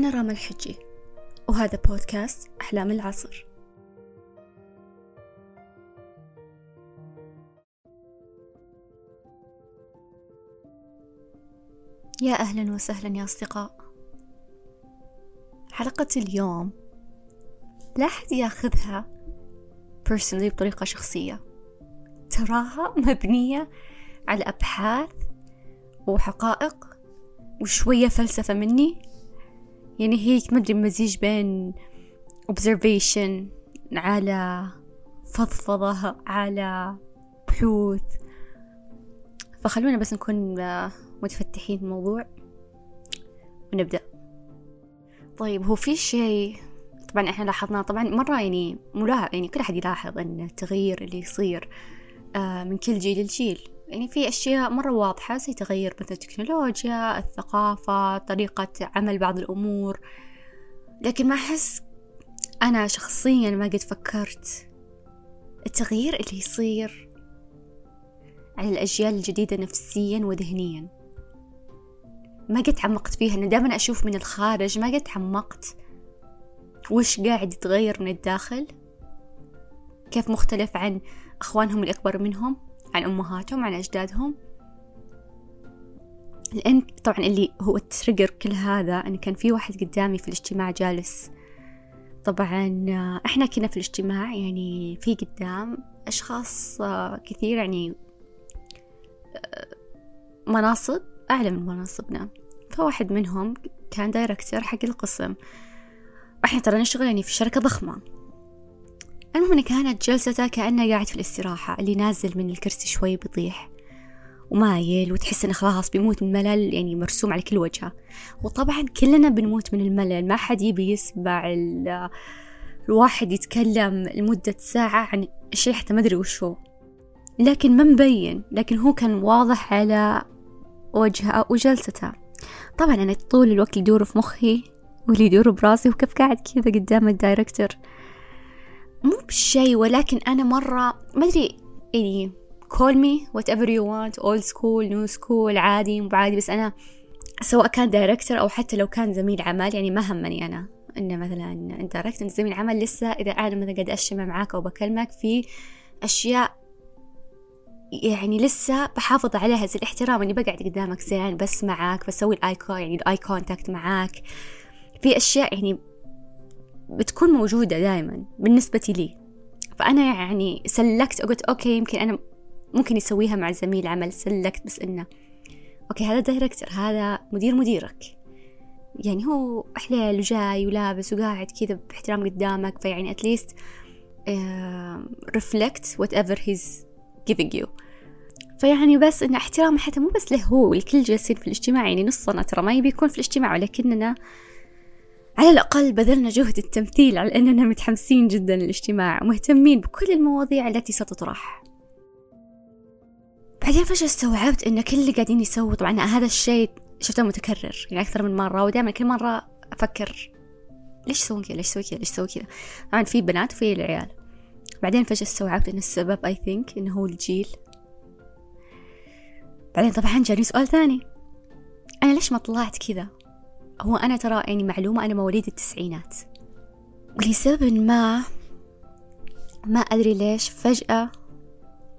أنا راما الحجي وهذا بودكاست أحلام العصر. يا أهلا وسهلا يا أصدقاء. حلقة اليوم لا أحد ياخذها personally بطريقة شخصية. تراها مبنية على أبحاث وحقائق وشوية فلسفة مني. يعني هيك ما أدري مزيج بين observation على فضفضة على بحوث. فخلونا بس نكون متفتحين الموضوع ونبدأ. طيب هو في شيء طبعا إحنا لاحظناه طبعا مرة يعني ملاحظ يعني كل أحد يلاحظ أن التغيير اللي يصير آه، من كل جيل لجيل. يعني في أشياء مرة واضحة زي تغير مثل التكنولوجيا الثقافة طريقة عمل بعض الأمور. لكن ما أحس أنا شخصيا ما قد فكرت التغيير اللي يصير على الأجيال الجديدة نفسيا وذهنيا. ما قد تعمقت فيها أنا دائما أشوف من الخارج ما قد تعمقت. وش قاعد يتغير من الداخل؟ كيف مختلف عن أخوانهم الأكبر منهم؟ عن أمهاتهم عن أجدادهم. لأن طبعا اللي هو ال trigger كل هذا أن كان في واحد قدامي في الاجتماع جالس. طبعا إحنا كنا في الاجتماع يعني في قدام أشخاص كثير يعني مناصب أعلى من مناصبنا. فواحد منهم كان director حق القسم. إحنا ترى نشتغل يعني في شركة ضخمة. المهم إن كانت جلسته كأنه قاعد في الاستراحة اللي نازل من الكرسي شوي بيطيح. ومايل وتحس إنه خلاص بيموت من الملل يعني مرسوم على كل وجهه. وطبعا كلنا بنموت من الملل ما حد يبي يسمع الواحد يتكلم لمدة ساعة عن شيء حتى ما أدري وش هو لكن ما مبين لكن هو كان واضح على وجهه وجلسته طبعا أنا طول الوقت يدور في مخي واللي يدور براسي وكيف قاعد كذا قدام ال director مو بشيء ولكن أنا مرة ما أدري يعني call me whatever you want old school new school عادي مو عادي بس أنا سواء كان director أو حتى لو كان زميل عمل يعني ما همني أنا إنه مثلا أنت director أنت زميل عمل لسه إذا قاعد مثلا قاعد أجتمع معاك أو بكلمك في أشياء يعني لسه بحافظ عليها زي الاحترام اني بقعد قدامك زين بسمعك بسوي ال eye con يعني ال eye contact معاك. في أشياء يعني بتكون موجودة دائما بالنسبة لي. فأنا يعني سلكت قلت okay يمكن أنا ممكن يسويها مع زميل عمل سلكت بس إنه okay هذا director هذا مدير مديرك. يعني هو حليل وجاي ولابس وقاعد كذا باحترام قدامك فيعني at least reflect whatever he's giving you. فيعني بس إن احترام حتى مو بس له هو الكل جالسين في الاجتماع يعني نصنا ترى ما يبي يكون في الاجتماع ولكننا على الأقل بذلنا جهد التمثيل على أننا متحمسين جدا للاجتماع ومهتمين بكل المواضيع التي ستطرح. بعدين فجأة استوعبت أن كل اللي قاعدين يسووا طبعا هذا الشيء شفته متكرر يعني أكثر من مرة ودائما كل مرة أفكر ليش يسوون كذا ليش يسوي كذا ليش يسوي كذا. طبعا في بنات وفي العيال. بعدين فجأة استوعبت أن السبب أي ثينك إنه هو الجيل. بعدين طبعا جاني سؤال ثاني. أنا ليش ما طلعت كذا؟ هو أنا ترى يعني معلومة أنا مواليد التسعينات. ولسبب ما ما أدري ليش فجأة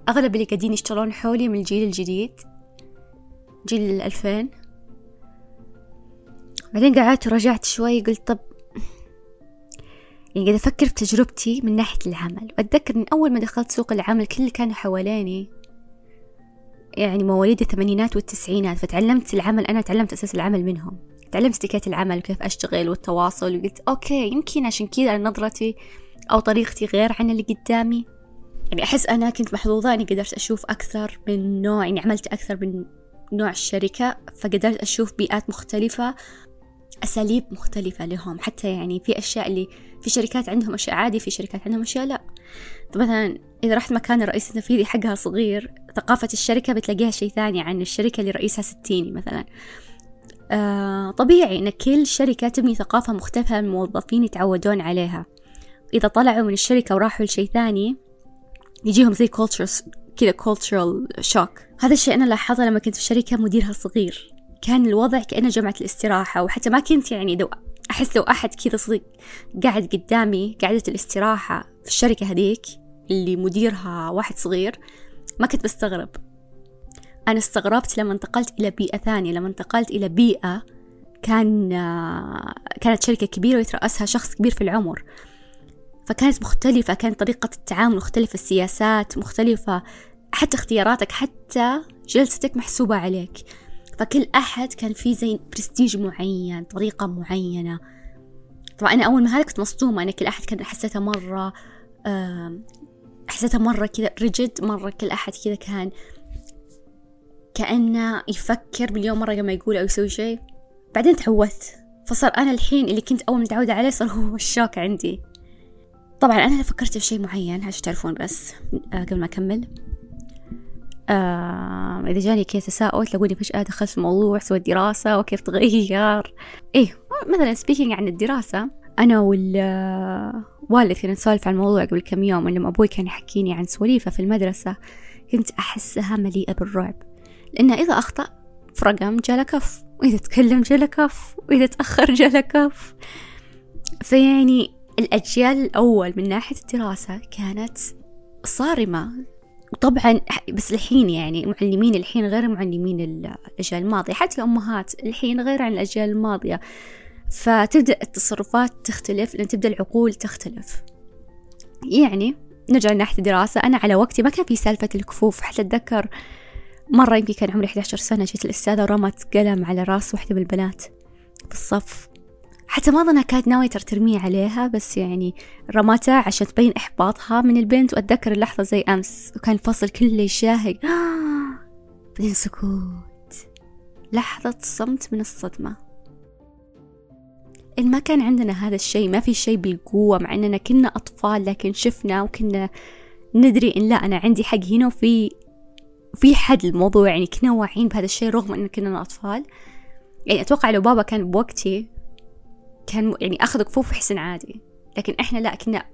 أغلب اللي قاعدين يشتغلون حولي من الجيل الجديد جيل الألفين. بعدين قعدت ورجعت شوي قلت طب يعني قاعدة أفكر في تجربتي من ناحية العمل. وأتذكر من أول ما دخلت سوق العمل كل اللي كانوا حواليني يعني مواليد الثمانينات والتسعينات فتعلمت العمل أنا تعلمت أساس العمل منهم. تعلمت اتيكيت العمل وكيف أشتغل والتواصل وقلت أوكي يمكن عشان كذا نظرتي أو طريقتي غير عن اللي قدامي. يعني أحس أنا كنت محظوظة إني قدرت أشوف أكثر من نوع يعني عملت أكثر من نوع الشركة فقدرت أشوف بيئات مختلفة أساليب مختلفة لهم. حتى يعني في أشياء اللي في شركات عندهم أشياء عادي في شركات عندهم أشياء لا. مثلا إذا رحت مكان الرئيس التنفيذي حقها صغير ثقافة الشركة بتلاقيها شيء ثاني عن الشركة اللي رئيسها ستيني مثلا. آه طبيعي إن كل شركة تبني ثقافة مختلفة الموظفين يتعودون عليها. إذا طلعوا من الشركة وراحوا لشيء ثاني يجيهم زي culture كذا cultural shock. هذا الشيء أنا لاحظته لما كنت في شركة مديرها صغير. كان الوضع كأنه جمعة الاستراحة وحتى ما كنت يعني دو أحس لو أحد كذا صدق قاعد قدامي قاعدة الاستراحة في الشركة هذيك اللي مديرها واحد صغير ما كنت بستغرب. أنا استغربت لما انتقلت إلى بيئة ثانية لما انتقلت إلى بيئة كان كانت شركة كبيرة ويترأسها شخص كبير في العمر. فكانت مختلفة كانت طريقة التعامل مختلفة السياسات مختلفة حتى اختياراتك حتى جلستك محسوبة عليك. فكل أحد كان فيه زي برستيج معين طريقة معينة. طبعا أنا أول ما هذا كنت مصدومة أنا كل أحد كان حسيته مرة حسيته مرة كذا رجد مرة كل أحد كذا كان كأنه يفكر مليون مرة قبل ما يقول أو يسوي شيء. بعدين تعودت فصار أنا الحين اللي كنت أول متعودة عليه صار هو ال shock عندي. طبعا أنا فكرت في شيء معين عشان تعرفون بس. آه، قبل ما أكمل. آه إذا جاني كذا تساؤل تلاقوني فجأة دخلت في الموضوع سويت دراسة وكيف تغير؟ إيه مثلا speaking عن الدراسة أنا والوالد كنا نسولف عن الموضوع قبل كم يوم لما أبوي كان يحكيني عن سواليفه في المدرسة كنت أحسها مليئة بالرعب. لأنه إذا أخطأ في رقم جاله كف. وإذا تكلم جاله كف. وإذا تأخر جاله كف. فيعني الأجيال الأول من ناحية الدراسة كانت صارمة. وطبعا بس الحين يعني معلمين الحين غير معلمين الأجيال الماضية. حتى الأمهات الحين غير عن الأجيال الماضية. فتبدأ التصرفات تختلف لأن تبدأ العقول تختلف. يعني نرجع لناحية الدراسة. أنا على وقتي ما كان في سالفة الكفوف. حتى أتذكر مرة يمكن كان عمري 11 سنة جيت الأستاذة ورمت قلم على رأس واحدة من البنات بالصف حتى ما أظنها كانت ناوية ترميه عليها بس يعني رمتها عشان تبين إحباطها. من البنت وأتذكر اللحظة زي أمس وكان الفصل كله يشاهق. بعدين سكوت. لحظة صمت من الصدمة. إن ما كان عندنا هذا الشيء ما في شيء بالقوة مع إننا كنا أطفال لكن شفنا وكنا ندري إن لا أنا عندي حق هنا وفي في حد الموضوع يعني كنا واعيين بهذا الشيء رغم إن كنا أطفال. يعني أتوقع لو بابا كان بوقتي كان يعني أخذ كفوف وحسن عادي. لكن إحنا لا كنا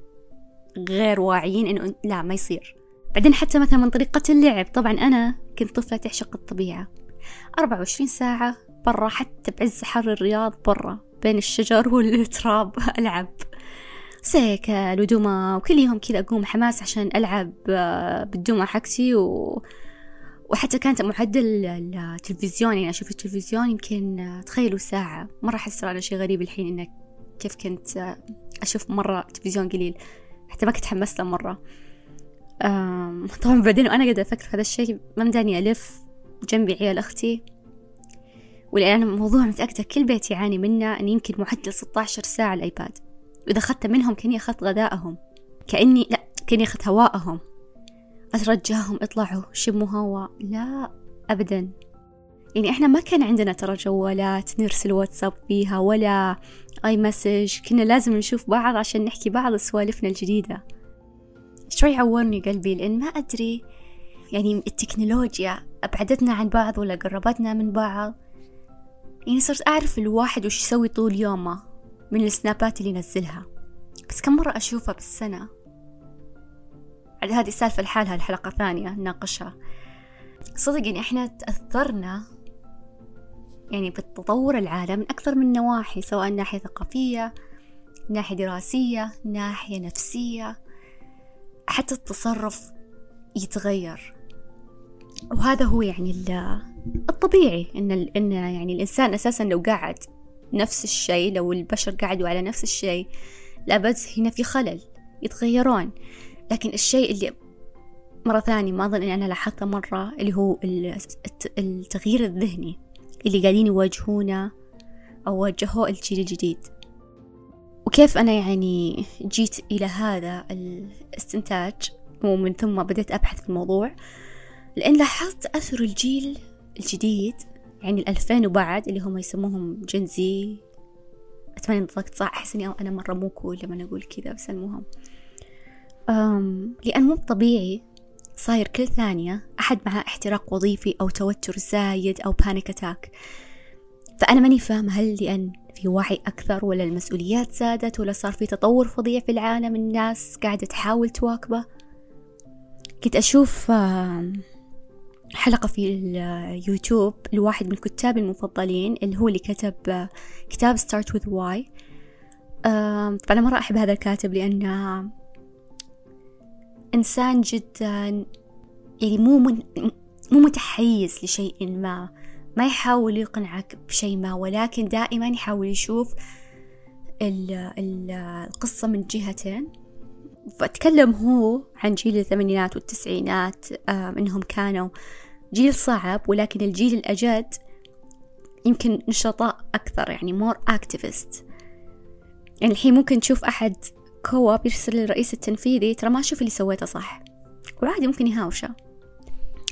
غير واعيين إنه لا ما يصير. بعدين حتى مثلا من طريقة اللعب طبعا أنا كنت طفلة تعشق الطبيعة. أربعة وعشرين ساعة برا حتى بعز حر الرياض برا بين الشجر والتراب ألعب. سيكل ودمى وكل يوم كذا أقوم حماس عشان ألعب آه، بالدمى حقتي و... وحتى كانت معدل التلفزيون يعني أشوف التلفزيون يمكن تخيلوا ساعة. مرة أحس على شيء غريب الحين إنه كيف كنت أشوف مرة تلفزيون قليل. حتى ما كنت حمست مرة. طبعا بعدين وأنا قاعدة أفكر في هذا الشيء ما مداني ألف جنبي عيال أختي. ولأن الموضوع متأكدة كل بيت يعاني منه أن يمكن معدل 16 ساعة الأيباد. وإذا أخذت منهم كأني أخذت غذائهم. كأني لا كأني أخذت هواءهم. أترجاهم اطلعوا شموا هوا. لا أبدا. يعني إحنا ما كان عندنا ترى جوالات نرسل واتساب فيها ولا أي مسج. كنا لازم نشوف بعض عشان نحكي بعض سوالفنا الجديدة. شوي عورني قلبي لأن ما أدري. يعني التكنولوجيا أبعدتنا عن بعض ولا قربتنا من بعض. يعني صرت أعرف الواحد وش يسوي طول يومه من السنابات اللي ينزلها. بس كم مرة أشوفها بالسنة. عاد هذه السالفة لحالها الحلقة ثانية نناقشها. صدق يعني إحنا تأثرنا يعني بالتطور العالم من أكثر من نواحي سواء ناحية ثقافية ناحية دراسية ناحية نفسية. حتى التصرف يتغير. وهذا هو يعني الطبيعي إن إن يعني الإنسان أساسا لو قعد نفس الشيء لو البشر قعدوا على نفس الشيء لابد هنا في خلل يتغيرون. لكن الشيء اللي مرة ثانية ما أظن إني أنا لاحظته مرة اللي هو التغيير الذهني اللي قاعدين يواجهونه أو واجهوه الجيل الجديد. وكيف أنا يعني جيت إلى هذا الاستنتاج ومن ثم بدأت أبحث في الموضوع؟ لأن لاحظت أثر الجيل الجديد يعني الألفين وبعد اللي هم يسموهم جنزي أتمنى نطقت صح أحس إني أنا مرة مو كول لما أقول كذا بس المهم. لأن مو طبيعي صاير كل ثانية أحد معاه احتراق وظيفي أو توتر زايد أو panic attack فأنا ماني فاهمة هل لأن في وعي أكثر ولا المسؤوليات زادت ولا صار في تطور فظيع في العالم الناس قاعدة تحاول تواكبه. كنت أشوف حلقة في اليوتيوب لواحد من كتابي المفضلين اللي هو اللي كتب كتاب Start with Why. طبعا أنا مرة أحب هذا الكاتب لأنه إنسان جدا يعني مو من مو متحيز لشيء ما ما يحاول يقنعك بشيء ما ولكن دائما يحاول يشوف القصة من جهتين. فأتكلم هو عن جيل الثمانينات والتسعينات إنهم كانوا جيل صعب ولكن الجيل الأجد يمكن نشطاء أكثر يعني مور أكتيفست يعني الحين ممكن تشوف أحد كواب يرسل للرئيس التنفيذي ترى ما أشوف اللي سويته صح. وعادي ممكن يهاوشه.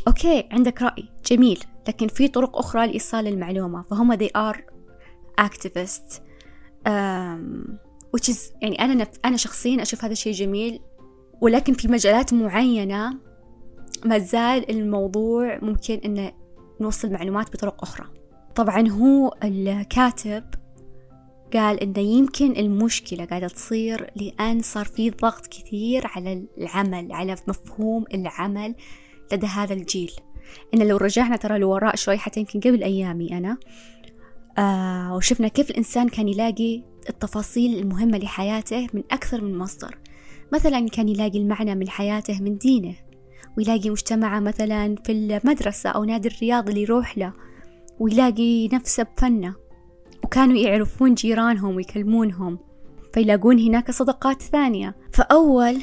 أوكي عندك رأي. جميل لكن في طرق أخرى لإيصال المعلومة فهم they are activists. um, which is يعني أنا نف... أنا شخصيا أشوف هذا الشيء جميل ولكن في مجالات معينة ما زال الموضوع ممكن إنه نوصل معلومات بطرق أخرى. طبعا هو الكاتب قال إنه يمكن المشكلة قاعدة تصير لأن صار في ضغط كثير على العمل على مفهوم العمل لدى هذا الجيل. إن لو رجعنا ترى لوراء شوي حتى يمكن قبل أيامي أنا آه وشفنا كيف الإنسان كان يلاقي التفاصيل المهمة لحياته من أكثر من مصدر. مثلا كان يلاقي المعنى من حياته من دينه ويلاقي مجتمعه مثلا في المدرسة أو نادي الرياض اللي يروح له ويلاقي نفسه بفنه. وكانوا يعرفون جيرانهم ويكلمونهم فيلاقون هناك صداقات ثانية. فأول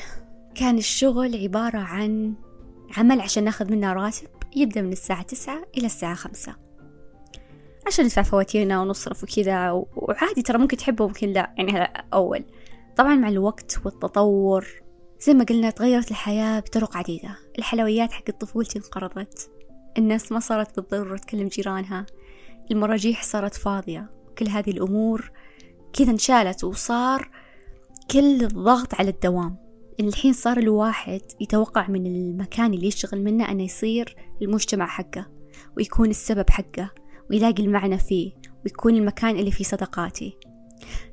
كان الشغل عبارة عن عمل عشان ناخذ منه راتب يبدأ من الساعة تسعة إلى الساعة خمسة. عشان ندفع فواتيرنا ونصرف وكذا وعادي ترى ممكن تحبه وممكن لا يعني هذا أول. طبعا مع الوقت والتطور زي ما قلنا تغيرت الحياة بطرق عديدة. الحلويات حق طفولتي انقرضت. الناس ما صارت بالضرورة تكلم جيرانها. المراجيح صارت فاضية. كل هذه الأمور كذا انشالت وصار كل الضغط على الدوام. الحين صار الواحد يتوقع من المكان اللي يشتغل منه أنه يصير المجتمع حقه ويكون السبب حقه ويلاقي المعنى فيه ويكون المكان اللي فيه صداقاتي.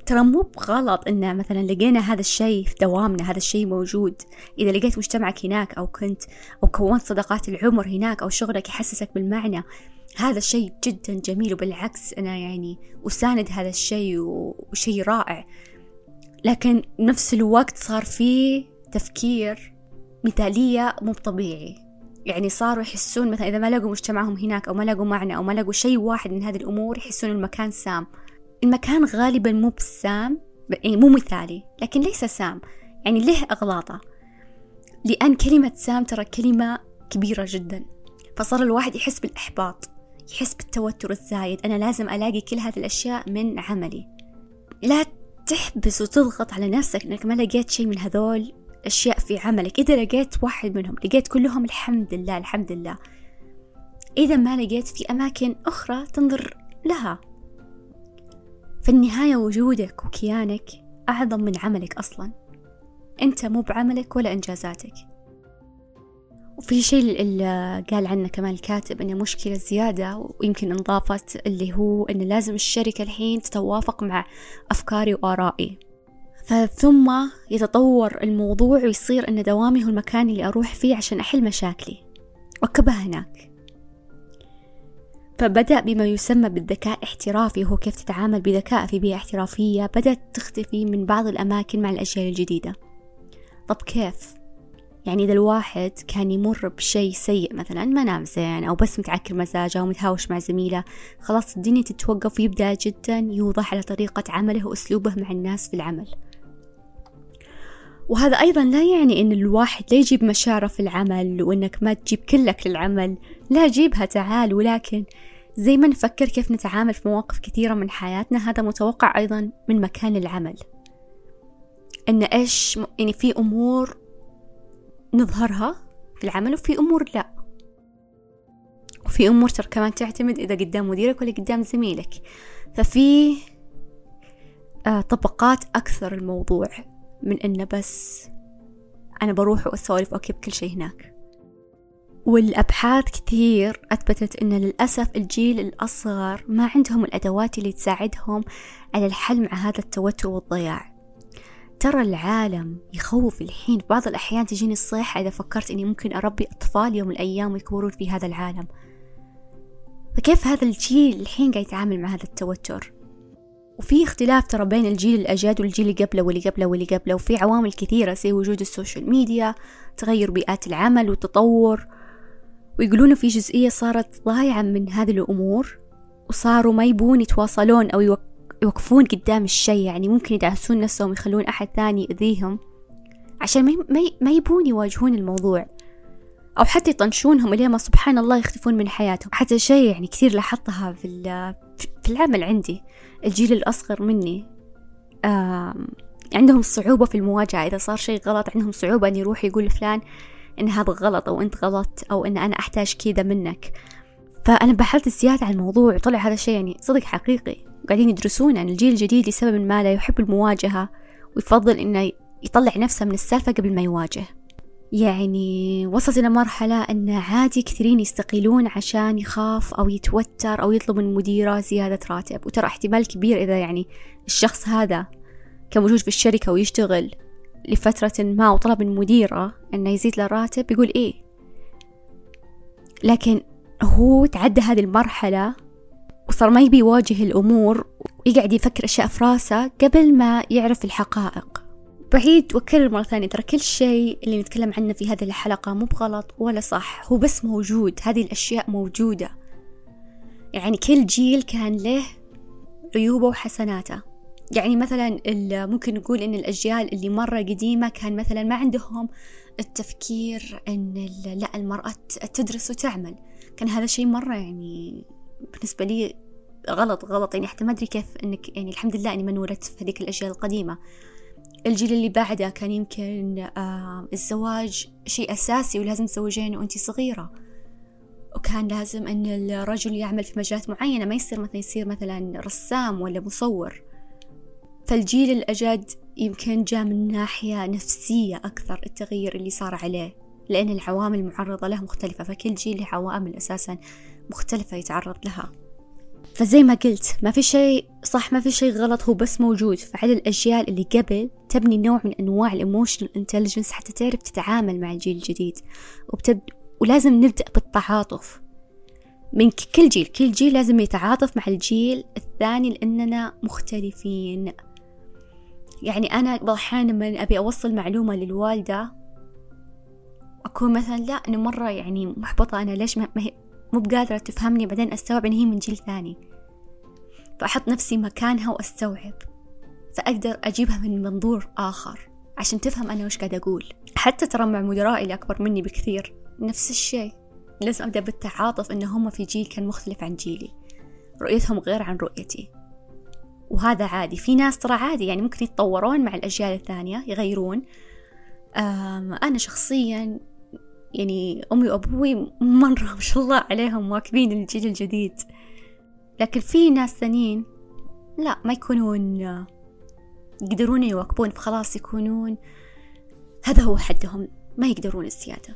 ترى مو بغلط إن مثلا لقينا هذا الشيء في دوامنا هذا الشيء موجود. إذا لقيت مجتمعك هناك أو كنت أو كونت صداقات العمر هناك أو شغلك يحسسك بالمعنى هذا شيء جدا جميل وبالعكس أنا يعني أساند هذا الشيء وشيء رائع. لكن نفس الوقت صار فيه تفكير مثالية مو طبيعي. يعني صاروا يحسون مثلا إذا ما لقوا مجتمعهم هناك أو ما لقوا معنى أو ما لقوا شيء واحد من هذه الأمور يحسون المكان سام. المكان غالبا مو بسام يعني مو مثالي لكن ليس سام. يعني له أغلاطة. لأن كلمة سام ترى كلمة كبيرة جدا. فصار الواحد يحس بالإحباط. يحس بالتوتر الزايد. أنا لازم ألاقي كل هذه الأشياء من عملي. لا تحبس وتضغط على نفسك إنك ما لقيت شيء من هذول أشياء في عملك. إذا لقيت واحد منهم لقيت كلهم الحمد لله الحمد لله. إذا ما لقيت في أماكن أخرى تنظر لها. في النهاية وجودك وكيانك أعظم من عملك أصلا. أنت مو بعملك ولا إنجازاتك. وفي شيء اللي قال عنه كمان الكاتب إنه مشكلة زيادة ويمكن انضافت اللي هو إن لازم الشركة الحين تتوافق مع أفكاري وآرائي. ثم يتطور الموضوع ويصير أن دوامي هو المكان اللي أروح فيه عشان أحل مشاكلي. وأكبها هناك. فبدأ بما يسمى بالذكاء احترافي وهو كيف تتعامل بذكاء في بيئة احترافية بدأت تختفي من بعض الأماكن مع الأجيال الجديدة. طب كيف؟ يعني إذا الواحد كان يمر بشيء سيء مثلا ما نام زين أو بس متعكر مزاجه أو متهاوش مع زميله خلاص الدنيا تتوقف ويبدأ جدا يوضح على طريقة عمله وأسلوبه مع الناس في العمل. وهذا أيضا لا يعني أن الواحد لا يجيب مشاعره في العمل وأنك ما تجيب كلك للعمل لا جيبها تعال ولكن زي ما نفكر كيف نتعامل في مواقف كثيرة من حياتنا هذا متوقع أيضا من مكان العمل. أن إيش يعني في أمور نظهرها في العمل وفي أمور لا. وفي أمور ترى كمان تعتمد إذا قدام مديرك ولا قدام زميلك. ففي آه طبقات أكثر الموضوع من إنه بس أنا بروح وأسولف وأكيب كل شيء هناك. والأبحاث كثير أثبتت أن للأسف الجيل الأصغر ما عندهم الأدوات اللي تساعدهم على الحل مع هذا التوتر والضياع. ترى العالم يخوف الحين. بعض الأحيان تجيني الصيحة إذا فكرت إني ممكن أربي أطفال يوم من الأيام ويكبرون في هذا العالم. فكيف هذا الجيل الحين قاعد يتعامل مع هذا التوتر؟ وفي اختلاف ترى بين الجيل الأجاد والجيل اللي قبله واللي قبله واللي قبله. وفي عوامل كثيرة زي وجود ال social media تغير بيئات العمل والتطور. ويقولون في جزئية صارت ضايعة من هذه الأمور وصاروا ما يبون يتواصلون أو يوقفون قدام الشيء يعني ممكن يدعسون نفسهم يخلون أحد ثاني يؤذيهم. عشان ما ما يبون يواجهون الموضوع. أو حتى يطنشونهم إلين ما سبحان الله يختفون من حياتهم. حتى شيء يعني كثير لاحظتها في في العمل عندي. الجيل الأصغر مني عندهم صعوبة في المواجهة. إذا صار شيء غلط عندهم صعوبة أن يروح يقول لفلان إن هذا غلط أو أنت غلط أو إن أنا أحتاج كذا منك. فأنا بحثت زيادة عن الموضوع وطلع هذا الشيء يعني صدق حقيقي. قاعدين يدرسون عن الجيل الجديد لسبب ما لا يحب المواجهة ويفضل إنه يطلع نفسه من السالفة قبل ما يواجه. يعني وصلت إلى مرحلة أن عادي كثيرين يستقيلون عشان يخاف أو يتوتر أو يطلب من مديرة زيادة راتب. وترى احتمال كبير إذا يعني الشخص هذا كان موجود في الشركة ويشتغل لفترة ما وطلب من مديرة أنه يزيد له الراتب بيقول إيه. لكن هو تعدى هذه المرحلة وصار ما يبي يواجه الأمور ويقعد يفكر أشياء في راسه قبل ما يعرف الحقائق. بعيد وأكرر مرة ثانية ترى كل شيء اللي نتكلم عنه في هذه الحلقة مو بغلط ولا صح هو بس موجود هذه الأشياء موجودة. يعني كل جيل كان له عيوبه وحسناته. يعني مثلا ممكن نقول إن الأجيال اللي مرة قديمة كان مثلا ما عندهم التفكير إن لا المرأة تدرس وتعمل. كان هذا شيء مرة يعني بالنسبة لي غلط غلط. يعني حتى ما أدري كيف إنك يعني الحمد لله إني ما انولدت في هذيك الأجيال القديمة. الجيل اللي بعده كان يمكن آه الزواج شيء أساسي ولازم تزوجين وأنت صغيرة. وكان لازم أن الرجل يعمل في مجالات معينة ما يصير مثلا يصير مثلا رسام ولا مصور. فالجيل الأجد يمكن جاء من ناحية نفسية أكثر التغير اللي صار عليه لأن العوامل المعرضة له مختلفة. فكل جيل له عوامل أساسا مختلفة يتعرض لها. فزي ما قلت ما في شيء صح ما في شيء غلط هو بس موجود. فعلى الأجيال اللي قبل تبني نوع من أنواع ال emotional intelligence حتى تعرف تتعامل مع الجيل الجديد. وبتب... ولازم نبدأ بالتعاطف. من كل جيل كل جيل لازم يتعاطف مع الجيل الثاني لأننا مختلفين. يعني أنا الأحيان لما أبي أوصل معلومة للوالدة أكون مثلا لا أنا مرة يعني محبطة أنا ليش ما هي مو بقادرة تفهمني بعدين أستوعب إن هي من جيل ثاني. فأحط نفسي مكانها وأستوعب. فأقدر أجيبها من منظور آخر عشان تفهم أنا وش قاعدة أقول. حتى ترى مع مدرائي اللي أكبر مني بكثير. نفس الشيء. لازم أبدأ بالتعاطف إن هم في جيل كان مختلف عن جيلي. رؤيتهم غير عن رؤيتي. وهذا عادي. في ناس ترى عادي يعني ممكن يتطورون مع الأجيال الثانية يغيرون. أنا شخصيا يعني أمي وأبوي مرة ما شاء الله عليهم مواكبين الجيل الجديد. لكن في ناس ثانيين لا ما يكونون يقدرون يواكبون فخلاص يكونون هذا هو حدهم ما يقدرون الزيادة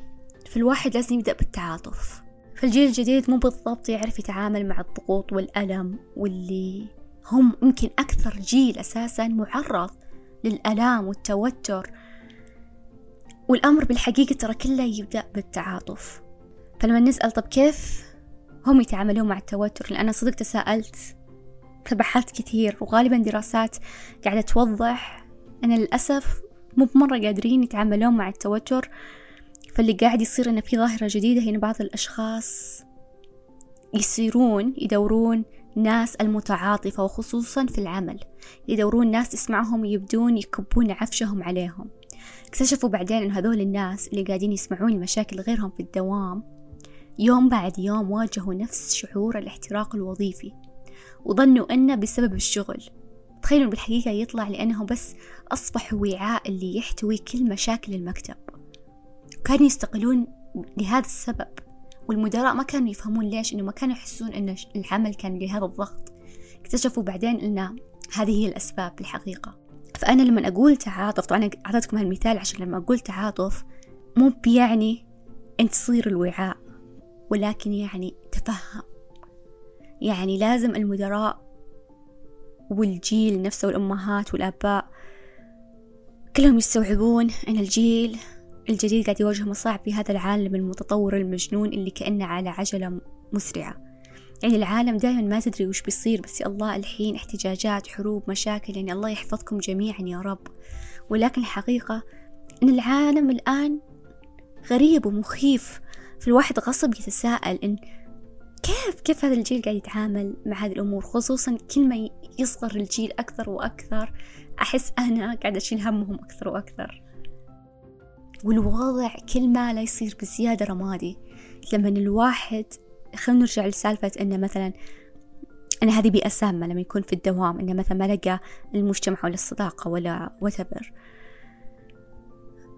فالواحد لازم يبدأ بالتعاطف. فالجيل الجديد مو بالضبط يعرف يتعامل مع الضغوط والألم واللي هم يمكن أكثر جيل أساسا معرض للألام والتوتر. والأمر بالحقيقة ترى كله يبدأ بالتعاطف. فلما نسأل طب كيف هم يتعاملون مع التوتر لأن صدق تساءلت فبحثت كثير وغالبا دراسات قاعدة توضح أن للأسف مو بمرة قادرين يتعاملون مع التوتر. فاللي قاعد يصير أن في ظاهرة جديدة هنا بعض الأشخاص يصيرون يدورون ناس المتعاطفة وخصوصا في العمل يدورون ناس يسمعهم يبدون يكبون عفشهم عليهم. اكتشفوا بعدين أن هذول الناس اللي قاعدين يسمعون المشاكل غيرهم في الدوام يوم بعد يوم واجهوا نفس شعور الاحتراق الوظيفي وظنوا أنه بسبب الشغل. تخيلوا بالحقيقة يطلع لأنه بس أصبحوا وعاء اللي يحتوي كل مشاكل المكتب. كانوا يستقلون لهذا السبب والمدراء ما كانوا يفهمون ليش إنه ما كانوا يحسون إن العمل كان لهذا الضغط. اكتشفوا بعدين إن هذه هي الأسباب بالحقيقة فأنا لما أقول تعاطف طبعا أعطيتكم هالمثال عشان لما أقول تعاطف مو بيعني أنت تصير الوعاء ولكن يعني تفهم. يعني لازم المدراء والجيل نفسه والأمهات والآباء كلهم يستوعبون أن الجيل الجديد قاعد يواجه مصاعب في هذا العالم المتطور المجنون اللي كأنه على عجلة مسرعة. يعني العالم دائما ما تدري وش بيصير بس يا الله الحين احتجاجات حروب مشاكل يعني الله يحفظكم جميعا يا رب. ولكن الحقيقة أن العالم الآن غريب ومخيف فالواحد غصب يتساءل إن كيف كيف هذا الجيل قاعد يتعامل مع هذه الأمور؟ خصوصا كل ما يصغر الجيل أكثر وأكثر أحس أنا قاعدة أشيل همهم أكثر وأكثر. والوضع كل ما لا يصير بزيادة رمادي. لما الواحد خلينا نرجع لسالفة إنه مثلا أن هذه بيئة سامة لما يكون في الدوام إنه مثلا ما لقى المجتمع ولا الصداقة ولا whatever.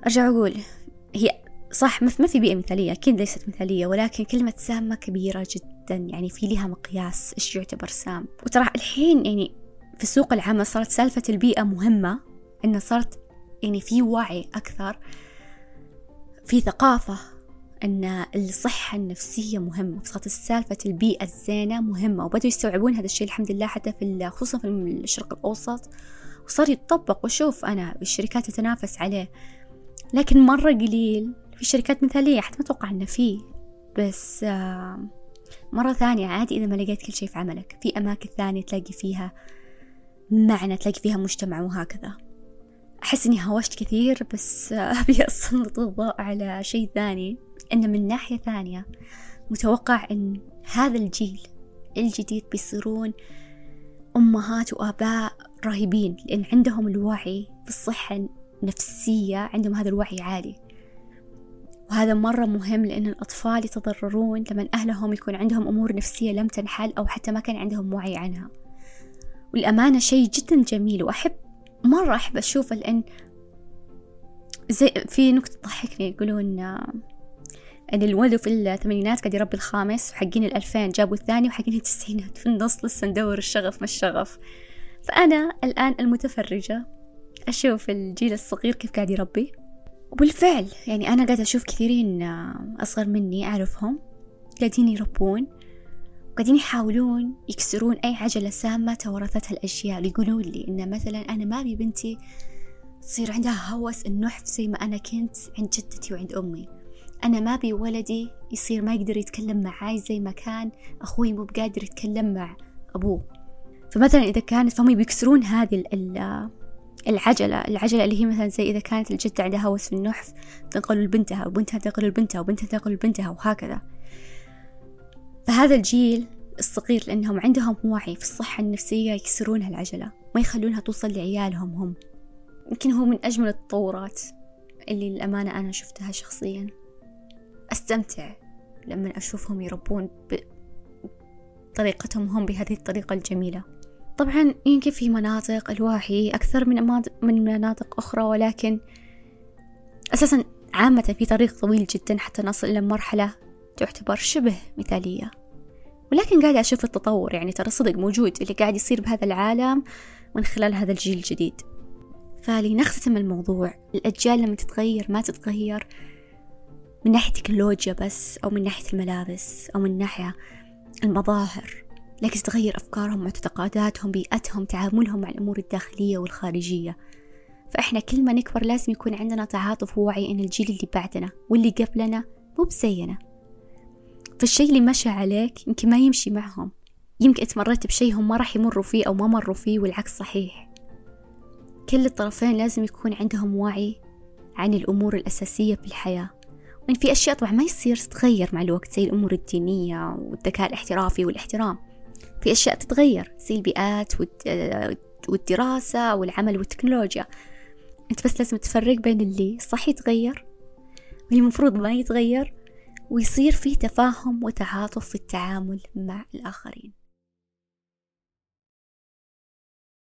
أرجع أقول هي صح ما في بيئة مثالية أكيد ليست مثالية ولكن كلمة سامة كبيرة جدا يعني في لها مقياس إيش يعتبر سام. وترى الحين يعني في سوق العمل صارت سالفة البيئة مهمة إنه صارت يعني في وعي أكثر في ثقافة أن الصحة النفسية مهمة صارت سالفة البيئة الزينة مهمة وبدأوا يستوعبون هذا الشيء الحمد لله حتى في خصوصا في الشرق الأوسط. وصار يتطبق وشوف أنا الشركات تتنافس عليه. لكن مرة قليل في شركات مثالية حتى ما أتوقع إنه فيه بس آه، مرة ثانية عادي إذا ما لقيت كل شيء في عملك. في أماكن ثانية تلاقي فيها معنى تلاقي فيها مجتمع وهكذا. أحس إني هوشت كثير بس أبي أسلط الضوء على شيء ثاني. إن من ناحية ثانية متوقع إن هذا الجيل الجديد بيصيرون أمهات وآباء رهيبين لأن عندهم الوعي بالصحة النفسية عندهم هذا الوعي عالي. وهذا مرة مهم لأن الأطفال يتضررون لما أهلهم يكون عندهم أمور نفسية لم تنحل أو حتى ما كان عندهم وعي عنها. والأمانة شيء جدا جميل وأحب مرة أحب أشوفه لأن زي في نكتة تضحكني يقولون أن الولد في الثمانينات قاعد يربي الخامس وحقين الألفين جابوا الثاني وحقين التسعينات في النص لسه ندور الشغف ما الشغف. فأنا الآن المتفرجة أشوف الجيل الصغير كيف قاعد يربي. وبالفعل يعني أنا قاعدة أشوف كثيرين أصغر مني أعرفهم قاعدين يربون. قاعدين يحاولون يكسرون أي عجلة سامة تورثتها الأجيال يقولون لي إن مثلا أنا ما أبي بنتي تصير عندها هوس النحف زي ما أنا كنت عند جدتي وعند أمي. أنا ما أبي ولدي يصير ما يقدر يتكلم معاي زي ما كان أخوي مو بقادر يتكلم مع أبوه. فمثلا إذا كانت فهم بيكسرون هذه العجلة العجلة اللي هي مثلا زي إذا كانت الجدة عندها هوس في النحف تنقل لبنتها وبنتها تنقل لبنتها وبنتها تنقل لبنتها وهكذا. فهذا الجيل الصغير لأنهم عندهم وعي في الصحة النفسية يكسرون هالعجلة ما يخلونها توصل لعيالهم هم. يمكن هو من أجمل التطورات اللي للأمانة أنا شفتها شخصيا. أستمتع لما أشوفهم يربون بطريقتهم هم بهذه الطريقة الجميلة. طبعا يمكن في مناطق الوعي أكثر من من مناطق أخرى ولكن أساسا عامة في طريق طويل جدا حتى نصل إلى مرحلة تعتبر شبه مثالية. ولكن قاعدة أشوف التطور يعني ترى صدق موجود اللي قاعد يصير بهذا العالم من خلال هذا الجيل الجديد. فلنختتم الموضوع الأجيال لما تتغير ما تتغير من ناحية تكنولوجيا بس أو من ناحية الملابس أو من ناحية المظاهر لكن تتغير أفكارهم معتقداتهم بيئتهم تعاملهم مع الأمور الداخلية والخارجية. فإحنا كل ما نكبر لازم يكون عندنا تعاطف ووعي إن الجيل اللي بعدنا واللي قبلنا مو بزينا. فالشي اللي مشى عليك يمكن ما يمشي معهم. يمكن انت مريت بشي هم ما راح يمروا فيه أو ما مروا فيه والعكس صحيح. كل الطرفين لازم يكون عندهم وعي عن الأمور الأساسية في الحياة. وإن في أشياء طبعا ما يصير تتغير مع الوقت زي الأمور الدينية والذكاء الاحترافي والاحترام. في أشياء تتغير زي البيئات والدراسة والعمل والتكنولوجيا. أنت بس لازم تفرق بين اللي صح يتغير واللي المفروض ما يتغير ويصير في تفاهم وتعاطف في التعامل مع الآخرين.